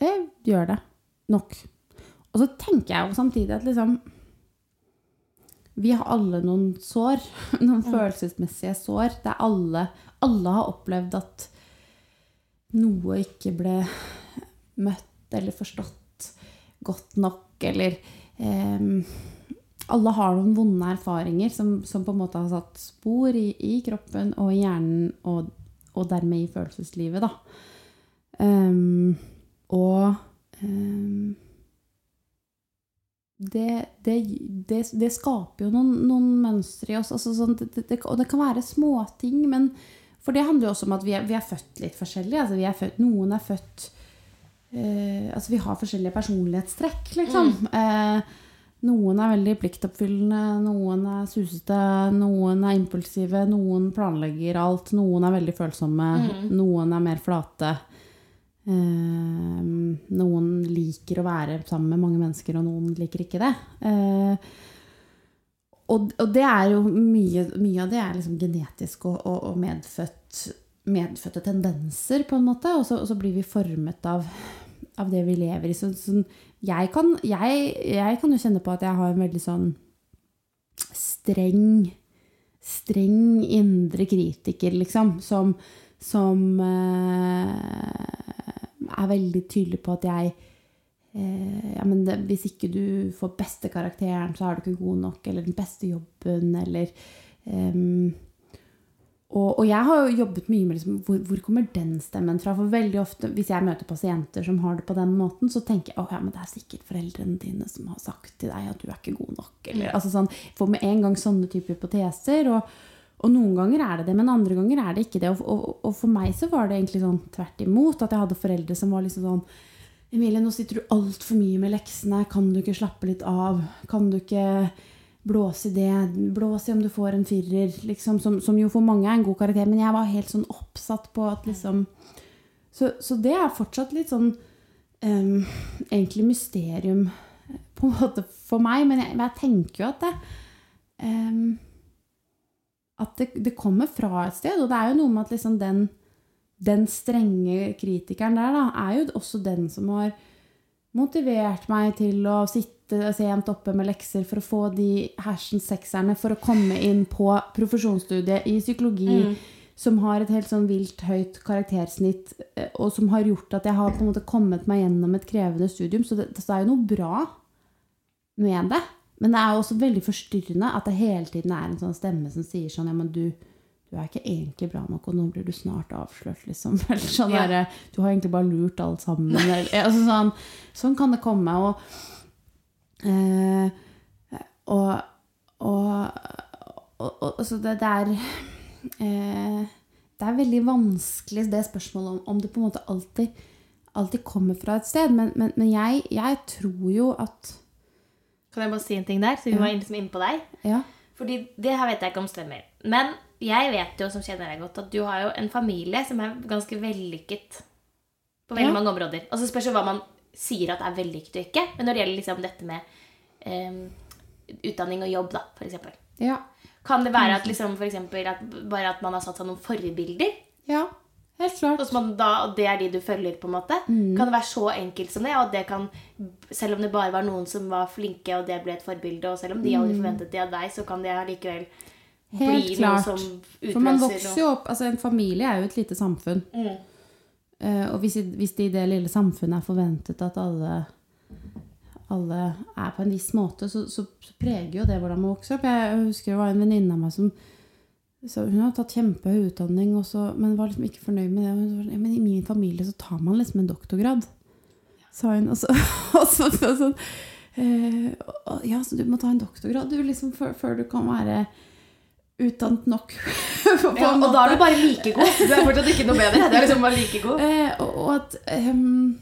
det gjør det nok. Og så tenker jeg jo samtidig at liksom Vi har alle noen sår. Noen følelsesmessige sår. Det er alle Alle har opplevd at noe ikke ble møtt eller forstått godt nok, eller em, Alle har noen vonde erfaringer som, som på en måte har satt spor i, i kroppen og i hjernen, og, og dermed i følelseslivet, da. Um, og em, det, det, det, det skaper jo noen, noen mønstre i oss. Altså sånn, og det kan være småting, men For det handler jo også om at vi er, vi er født litt forskjellig. Altså vi er født, noen er født eh, Altså vi har forskjellige personlighetstrekk, liksom. Eh, noen er veldig pliktoppfyllende, noen er susete, noen er impulsive, noen planlegger alt, noen er veldig følsomme, noen er mer flate. Eh, noen liker å være sammen med mange mennesker, og noen liker ikke det. Eh, og, det er jo mye, mye av det er liksom genetisk og, og medfødt, medfødte tendenser, på en måte. Og så, og så blir vi formet av, av det vi lever i. Så, sånn, jeg, kan, jeg, jeg kan jo kjenne på at jeg har en veldig sånn streng Streng indre kritiker, liksom. Som, som eh, er veldig tydelig på at jeg eh, ja, men det, Hvis ikke du får beste karakteren, så er du ikke god nok. Eller den beste jobben, eller ehm, og, og jeg har jo jobbet mye med liksom, hvor, hvor kommer den stemmen fra. For veldig ofte, hvis jeg møter pasienter som har det på den måten, så tenker jeg oh, ja, men det er sikkert foreldrene dine som har sagt til deg at du er ikke god nok. Eller, altså sånn, får med en gang sånne typer hypoteser. Og, og noen ganger er det det, men andre ganger er det ikke det. Og, og, og for meg så var det egentlig sånn tvert imot. At jeg hadde foreldre som var liksom sånn Emilie, nå sitter du altfor mye med leksene. Kan du ikke slappe litt av? Kan du ikke blåse i det? Blås i om du får en firer, liksom, som, som jo for mange er en god karakter. Men jeg var helt sånn oppsatt på at liksom Så, så det er fortsatt litt sånn um, Egentlig mysterium på en måte for meg. Men jeg, jeg tenker jo at det em, At det, det kommer fra et sted. Og det er jo noe med at liksom den den strenge kritikeren der, da, er jo også den som har motivert meg til å sitte sent oppe med lekser for å få de hersens sekserne for å komme inn på profesjonsstudiet i psykologi, som har et helt sånn vilt høyt karaktersnitt, eh, og som har gjort at jeg har på en måte kommet meg gjennom et krevende studium. Så det, så det er jo noe bra med det. Men det er jo også veldig forstyrrende at det hele tiden er en sånn stemme som sier sånn Ja, men du, du er ikke egentlig bra nok, og nå blir du snart avslørt, liksom. Eller sånn Ja. derre Du har egentlig bare lurt alt sammen. Eller, altså sånn, sånn kan det komme. Og, eh, og, og, og, og så det, det er eh, Det er veldig vanskelig, det spørsmålet om, om det på en måte alltid, alltid kommer fra et sted. Men, men, men jeg, jeg tror jo at Kan jeg bare si en ting der, siden vi var liksom inne på deg? Ja. Fordi det her vet jeg ikke om stemmer. Men jeg vet jo, som kjenner deg godt, at du har jo en familie som er ganske vellykket på veldig Ja. mange områder. Og så spørs jo hva man sier at er vellykket og ikke. Men når det gjelder liksom dette med um, utdanning og jobb, da, eksempel. Ja. Kan det være at liksom for eksempel at bare at man har satt seg noen forbilder, ja. Helt klart. og, man da, og det er de du følger, på en måte? Mm. Kan det være så enkelt som det? Og det kan, selv om det bare var noen som var flinke, og det ble et forbilde, og selv om de aldri forventet det av deg, så kan det allikevel Mm. Helt bli klart. noe som utløser For man vokser jo opp altså En familie er jo et lite samfunn. Mm. Uh, og hvis, hvis det i det lille samfunnet er forventet at alle, alle er på en viss måte, så, så, så preger jo det hvordan man vokser opp. Jeg husker det var en venninne av meg som så Hun har tatt kjempehøy utdanning, også, men var liksom ikke fornøyd med det. Var sånn, ja, men I min familie så tar man liksom en doktorgrad, sa hun. Og så, og så, og så sånn eh, og- Ja, så du må ta en doktorgrad du, liksom, før, før du kan være utdannet nok. Ja, og da er du bare like god. Du er fortsatt ikke noe bedre. Du er liksom bare like god. Eh, og at Um,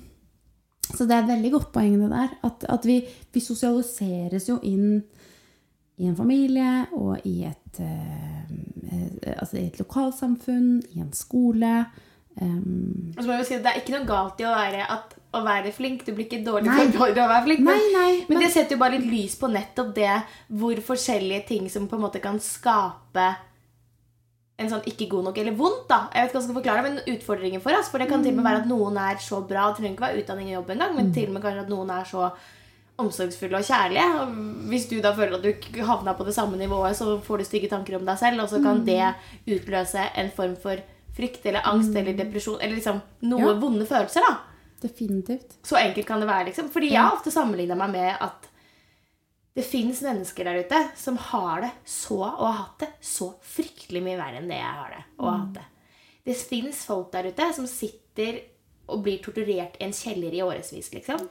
Så det er et veldig godt poeng, det der. At, at vi, vi sosialiseres jo inn i en familie og i et, eh, eh, altså i et lokalsamfunn, i en skole. Um, Og så må jeg jo si at Det er ikke noe galt i å være, at, å være flink. Du blir ikke dårlig Nei. for å være flink. Nei, nei, men men- det setter jo bare litt lys på nettopp det hvor forskjellige ting som på en måte kan skape en sånn ikke god nok eller vondt, da. Jeg vet ikke hva jeg skal forklare, men utfordringen for oss. For det kan til og med være at noen er så bra, det trenger ikke være utdanning og jobb engang, men til og med kanskje at noen er så omsorgsfulle og kjærlige. Og hvis du da føler at du ikke havna på det samme nivået, så får du stygge tanker om deg selv, og så kan det utløse en form for frykt eller angst eller depresjon, eller liksom noe Ja. vonde følelser, da. Definitivt. Så enkelt kan det være, liksom. Fordi jeg har ofte sammenligna meg med at det fins mennesker der ute som har det så, og har hatt det så fryktelig mye verre enn det jeg har det. og har hatt Det Det fins folk der ute som sitter og blir torturert i en kjeller i årevis, liksom.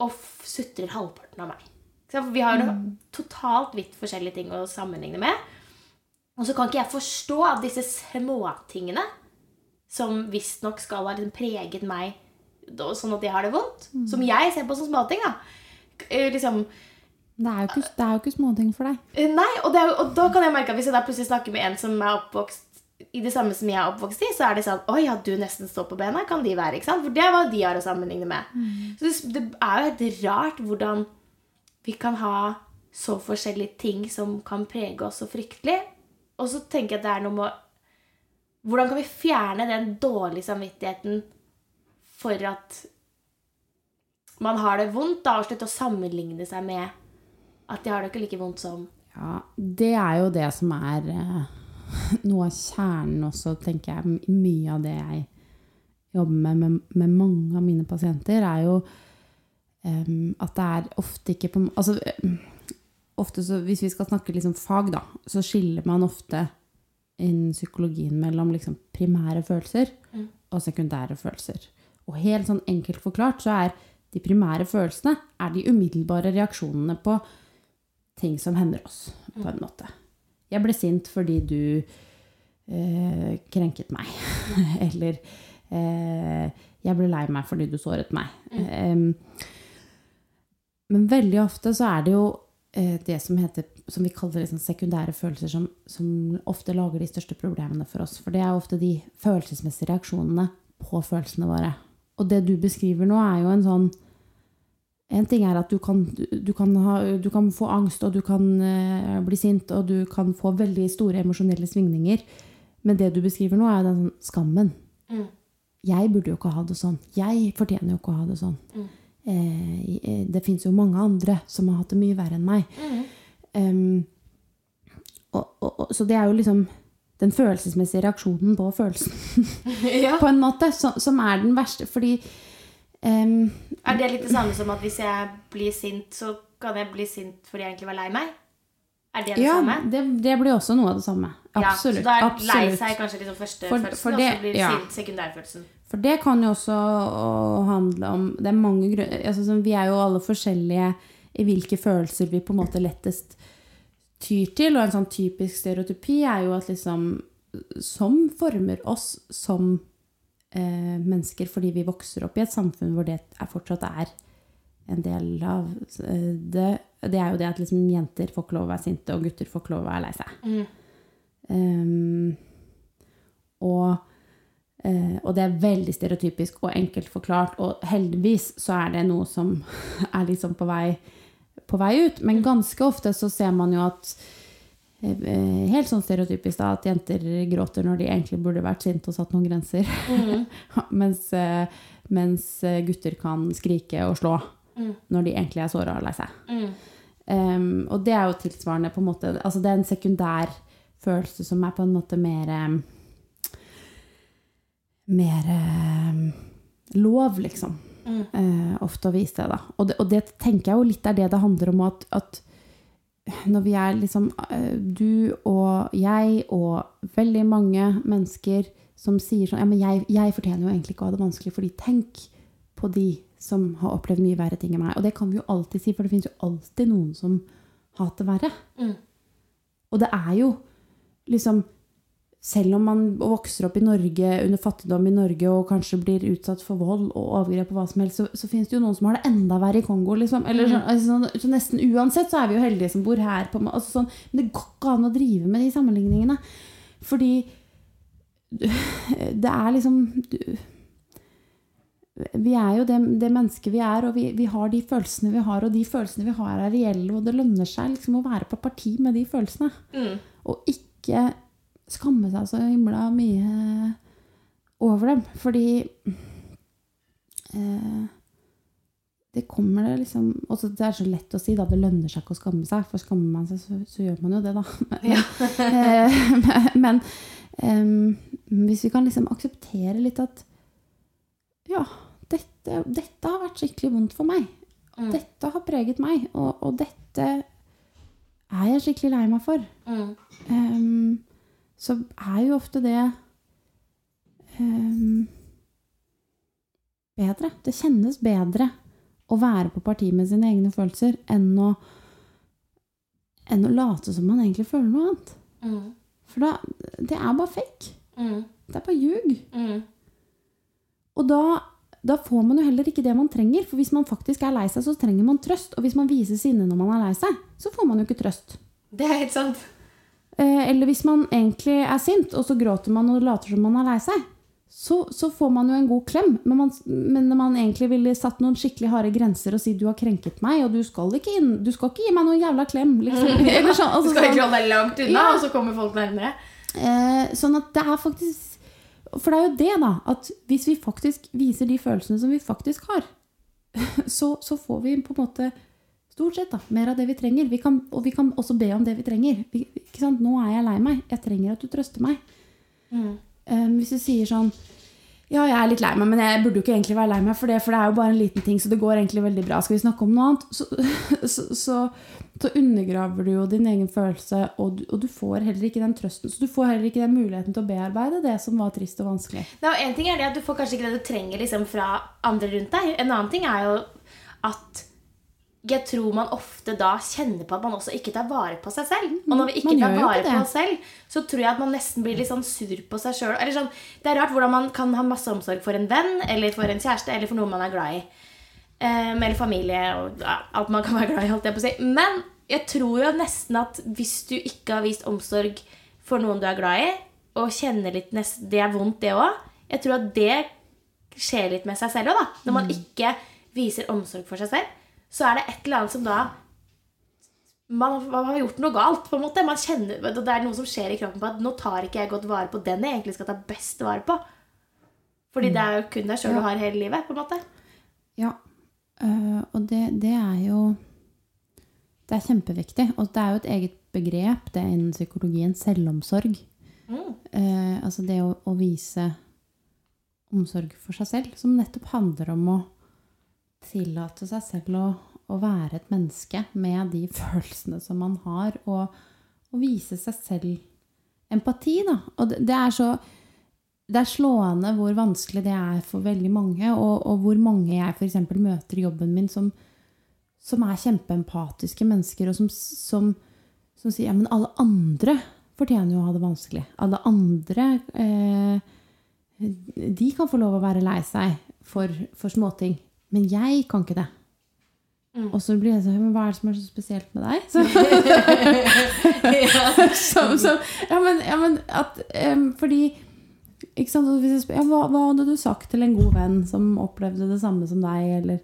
Og sutrer halvparten av meg. For Vi har jo totalt vidt forskjellige ting å sammenligne med. Og så kan ikke jeg forstå at disse småtingene, som visstnok skal ha liksom preget meg sånn at jeg har det vondt, som jeg ser på som småting, da. Eh, Liksom, Det er jo ikke, det er jo ikke småting for deg. Eh, Nei, og, det er, og da kan jeg merke at hvis jeg plutselig snakker med en som er oppvokst i det samme som jeg er oppvokst i, så er det sånn Oi, ja, du nesten står på bena. Kan de være? ikke sant? For det er hva de har å sammenligne med. Så det, det er jo helt rart hvordan vi kan ha så forskjellige ting som kan prege oss så fryktelig. Og så tenker jeg at det er noe med Hvordan kan vi fjerne den dårlige samvittigheten for at man har det vondt, da, og slutte å sammenligne seg med at de har det ikke like vondt som Ja, det er jo det som er eh, noe av kjernen også, tenker jeg. Mye av det jeg jobber med med, med mange av mine pasienter, er jo um, at det er ofte ikke på Altså ofte så, hvis vi skal snakke liksom fag, da, så skiller man ofte innen psykologien mellom liksom primære følelser og sekundære følelser. Og helt sånn enkelt forklart så er de primære følelsene er de umiddelbare reaksjonene på ting som hender oss, på en måte. Jeg ble sint fordi du eh, krenket meg. Eller eh, jeg ble lei meg fordi du såret meg. Em, men veldig ofte så er det jo eh, det som heter som vi kaller liksom sekundære følelser, som, som ofte lager de største problemene for oss. For det er ofte de følelsesmessige reaksjonene på følelsene våre. Og det du beskriver nå, er jo en sånn En ting er at du kan, du, kan, ha, du kan få angst, og du kan uh, bli sint, og du kan få veldig store emosjonelle svingninger. Men det du beskriver nå, er den sånn skammen. Mm. Jeg burde jo ikke ha det sånn. Jeg fortjener jo ikke å ha det sånn. Mm. eh, det fins jo mange andre som har hatt det mye verre enn meg. Em, og, og, og, så det er jo liksom den følelsesmessige reaksjonen på følelsen, Ja. på en måte, som, som er den verste. Fordi Em, Er det litt det samme som at hvis jeg blir sint, så kan jeg bli sint fordi jeg egentlig var lei meg? Er det det ja, samme? det, det blir også noe av det samme. Absolutt. Ja, så da er lei seg kanskje liksom første For- følelsen, for og så blir ja. sint sekundærfølelsen. For det kan jo også handle om Det er mange grunner altså, Vi er jo alle forskjellige i hvilke følelser vi på en måte lettest tyr til. Og en sånn typisk stereotypi er jo at liksom Som former oss som mennesker fordi vi vokser opp i et samfunn hvor det er, fortsatt er en del av eh, det. Det er jo det at liksom jenter får ikke lov å være sinte, og gutter får ikke lov å være lei seg. Um, og Eh, og det er veldig stereotypisk og enkelt forklart, og heldigvis så er det noe som er liksom på vei, på vei ut. Men ganske ofte så ser man jo at eh, Helt sånn stereotypisk da, at jenter gråter når de egentlig burde vært sinte og satt noen grenser. mens, eh, mens eh, gutter kan skrike og slå når de egentlig er såra og lei seg. Um, og det er jo tilsvarende på en måte Altså det er en sekundær følelse som er på en måte mer mer eh, lov, liksom. Uh, ofte å vise det, da. Og det, og det tenker jeg jo litt er det det handler om at, at når vi er liksom eh, Du og jeg og veldig mange mennesker som sier sånn Ja, men jeg, jeg fortjener jo egentlig ikke å ha det vanskelig, fordi tenk på de som har opplevd mye verre ting enn meg. Og det kan vi jo alltid si, for det finnes jo alltid noen som hater verre. Mm. Og det er jo liksom selv om man vokser opp i Norge under fattigdom i Norge og kanskje blir utsatt for vold og overgrep og hva som helst, så, så finnes det jo noen som har det enda verre i Kongo. Liksom. Eller, så, altså, sånn, så nesten uansett så er vi jo heldige som bor her. På, altså, sånn, men det går ikke an å drive med de sammenligningene. Fordi det er liksom Vi er jo det, det mennesket vi er, og vi, vi har de følelsene vi har, og de følelsene vi har, er reelle, og det lønner seg liksom å være på parti med de følelsene. Og ikke skamme seg så himla mye over dem. Fordi eh, det kommer det liksom også Det er så lett å si, da. Det lønner seg ikke å skamme seg. For skammer man seg, så, så gjør man jo det, da. Men, eh, men eh, hvis vi kan liksom akseptere litt at Ja, dette, dette har vært skikkelig vondt for meg. Dette har preget meg, og, og dette er jeg skikkelig lei meg for. Ehm, så er jo ofte det um, bedre. Det kjennes bedre å være på parti med sine egne følelser enn å, enn å late som man egentlig føler noe annet. For da, det er bare fake. Det er bare ljug. Og da, da får man jo heller ikke det man trenger. For hvis man faktisk er lei seg, så trenger man trøst. Og hvis man viser sinne når man er lei seg, så får man jo ikke trøst. Det er helt sant. Eh, Eller hvis man egentlig er sint, og så gråter man og later som man er lei seg, så, så får man jo en god klem. Men, man, men når man egentlig ville satt noen skikkelig harde grenser og si 'du har krenket meg', og du skal ikke, inn, du skal ikke gi meg noen jævla klem. Liksom. Eller sånn, Du altså, skal ikke sånn, holde deg langt unna, Ja. og så kommer folk nærmere. eh, sånn at det er faktisk For det er jo det, da. At hvis vi faktisk viser de følelsene som vi faktisk har, så, så får vi på en måte stort sett da, mer av det vi trenger. Vi kan, og vi kan også be om det vi trenger. Vi, ikke sant? 'Nå er jeg lei meg. Jeg trenger at du trøster meg.' Um, hvis du sier sånn Ja, jeg er litt lei meg, men jeg burde jo ikke egentlig være lei meg for det, for det er jo bare en liten ting, så det går egentlig veldig bra. Skal vi snakke om noe annet? Så, så, så, så undergraver du jo din egen følelse, og du, og du får heller ikke den trøsten. Så du får heller ikke den muligheten til å bearbeide det som var trist og vanskelig. Nei, og en ting er det at Du får kanskje ikke det du trenger liksom, fra andre rundt deg. En annen ting er jo at jeg tror man ofte da kjenner på at man også ikke tar vare på seg selv. Og når vi ikke Man tar vare på oss selv, så tror jeg at man nesten blir litt sånn sur på seg sjøl. Sånn, det er rart hvordan man kan ha masse omsorg for en venn eller for en kjæreste eller for noe man er glad i. Um, eller familie og ja, alt man kan være glad i. holdt jeg på å si. Men jeg tror jo nesten at hvis du ikke har vist omsorg for noen du er glad i, og kjenner litt nest, Det er vondt, det òg. Jeg tror at det skjer litt med seg selv òg, da. Når man ikke viser omsorg for seg selv, så er det et eller annet som da man, man har gjort noe galt. på en måte. Man kjenner, Det er noe som skjer i kroppen på at nå tar ikke jeg godt vare på den jeg egentlig skal ta best vare på. Fordi det er jo kun deg sjøl du har hele livet. på en måte. Ja, Uh, og det, det er jo Det er kjempeviktig. Og det er jo et eget begrep, det er innen psykologien, selvomsorg. Eh, altså det å, å vise omsorg for seg selv, som nettopp handler om å tillate seg selv å, å være et menneske med de følelsene som man har, og, og vise seg selv empati, da. Og det, det er så det er slående hvor vanskelig det er for veldig mange, og, og hvor mange jeg f.eks. møter i jobben min som, som er kjempeempatiske mennesker, og som, som, som sier ja, men alle andre fortjener jo å ha det vanskelig. Alle andre eh, De kan få lov å være lei seg for, for småting, men jeg kan ikke det. Og så blir jeg sånn Men hva er det som er så spesielt med deg? Så, så, så, ja, men, ja, men at um, Fordi ikke sant? Hvis jeg spør, ja, hva, hva hadde du sagt til en god venn som opplevde det samme som deg? Eller,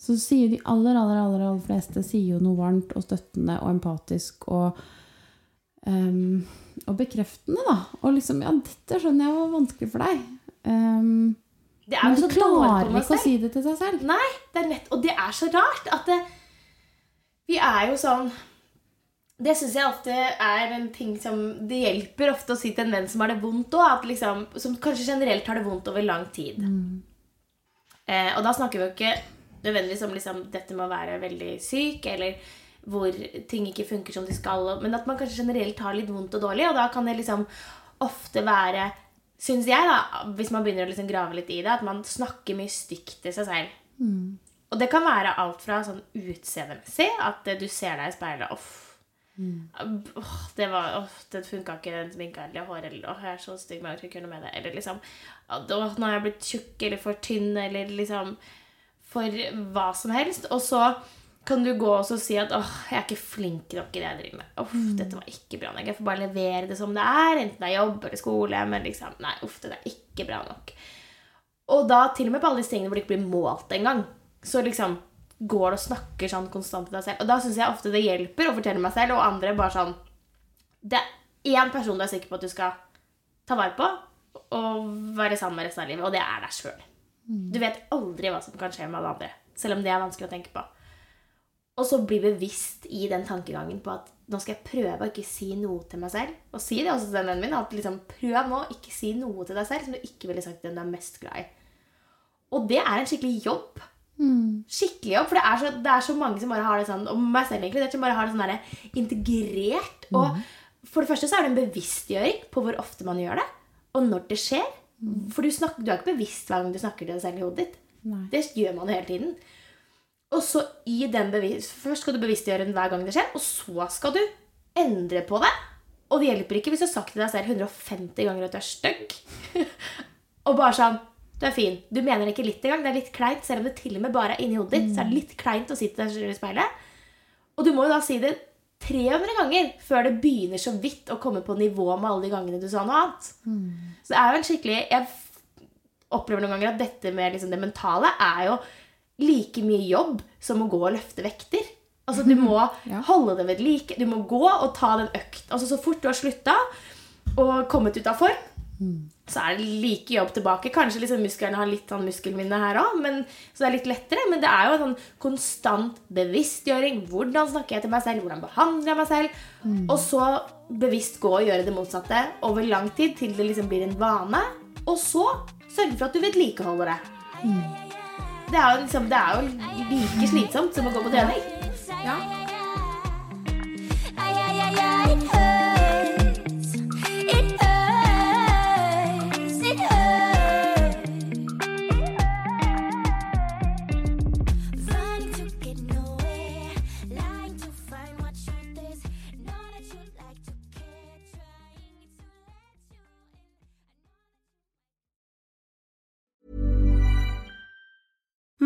så sier de aller, aller, aller, aller fleste sier jo noe varmt og støttende og empatisk og, um, og bekreftende, da. Og liksom Ja, dette skjønner jeg var vanskelig for deg. Em, Det er jo så klarer ikke å si det til deg selv. Nei, det er nett, og det er så rart at det, vi er jo sånn Det syns jeg ofte er en ting som Det hjelper ofte å si til en venn som har det vondt òg, liksom, som kanskje generelt har det vondt over lang tid. Eh, og da snakker vi jo ikke nødvendigvis om liksom, dette med å være veldig syk, eller hvor ting ikke funker som de skal, men at man kanskje generelt har litt vondt og dårlig, og da kan det liksom ofte være Syns jeg, da, hvis man begynner å liksom grave litt i det, at man snakker mye stygt til seg selv. Og det kan være alt fra sånn utseendemessig, at eh, du ser deg i speilet Uff. Åh, det var, åh, det funka ikke, den sminka eller håret eller Åh, jeg er så stygg, men jeg kunne med det. Eller liksom Åh, nå har jeg blitt tjukk eller for tynn, eller liksom For hva som helst. Og så kan du gå og si at åh, jeg er ikke flink nok i det jeg driver med. Uff, dette var ikke bra nok. Jeg får bare levere det som det er, enten det er jobb eller skole. Men liksom, nei, uff, det er ikke bra nok. Og da, til og med på alle disse tingene hvor det ikke blir målt engang, så liksom går det og snakker sånn konstant til deg selv. Og da syns jeg ofte det hjelper å fortelle meg selv og andre bare sånn Det er én person du er sikker på at du skal ta vare på og være sammen med resten av livet, og det er deg sjøl. Du vet aldri hva som kan skje med alle andre, selv om det er vanskelig å tenke på. Og så bli bevisst i den tankegangen på at nå skal jeg prøve å ikke si noe til meg selv. Og si det også til den vennen min. At liksom, prøv nå å ikke si noe til deg selv som du ikke ville sagt til den du er mest glad i. Og det er en skikkelig jobb. Skikkelig jobb, For det er, så, det er så mange som bare har det sånn, og meg selv inkludert, som bare har det sånn der integrert. Og for det første så er det en bevisstgjøring på hvor ofte man gjør det, og når det skjer. For du, snakker, du er ikke bevisst hver gang du snakker til deg selv i hodet ditt. Nei. Det gjør man hele tiden. Og så i den bevis Først skal du bevisstgjøre den hver gang det skjer, og så skal du endre på det. Og det hjelper ikke hvis du har sagt til deg selv 150 ganger at du er stygg. og bare sånn Du er fin. Du mener ikke litt engang. Det er litt kleint, selv om det til og med bare er inni hodet ditt. Så er det litt kleint å si til deg selv i speilet. Og du må jo da si det 300 ganger før det begynner så vidt å komme på nivå med alle de gangene du sa noe annet. Så det er jo en skikkelig Jeg opplever noen ganger at dette med liksom det mentale er jo like mye jobb som å gå og løfte vekter. Altså Du må Ja. holde det ved like. Du må gå og ta den økt. Altså Så fort du har slutta og kommet ut av form, så er det like jobb tilbake. Kanskje liksom musklene har litt sånn muskelminne her òg, så det er litt lettere. Men det er jo en sånn konstant bevisstgjøring. Hvordan snakker jeg til meg selv? Hvordan behandler jeg meg selv? Og så bevisst gå og gjøre det motsatte over lang tid til det liksom blir en vane. Og så sørge for at du vedlikeholder det. Det er jo, liksom, det er jo like slitsomt som å gå på trening. Ja.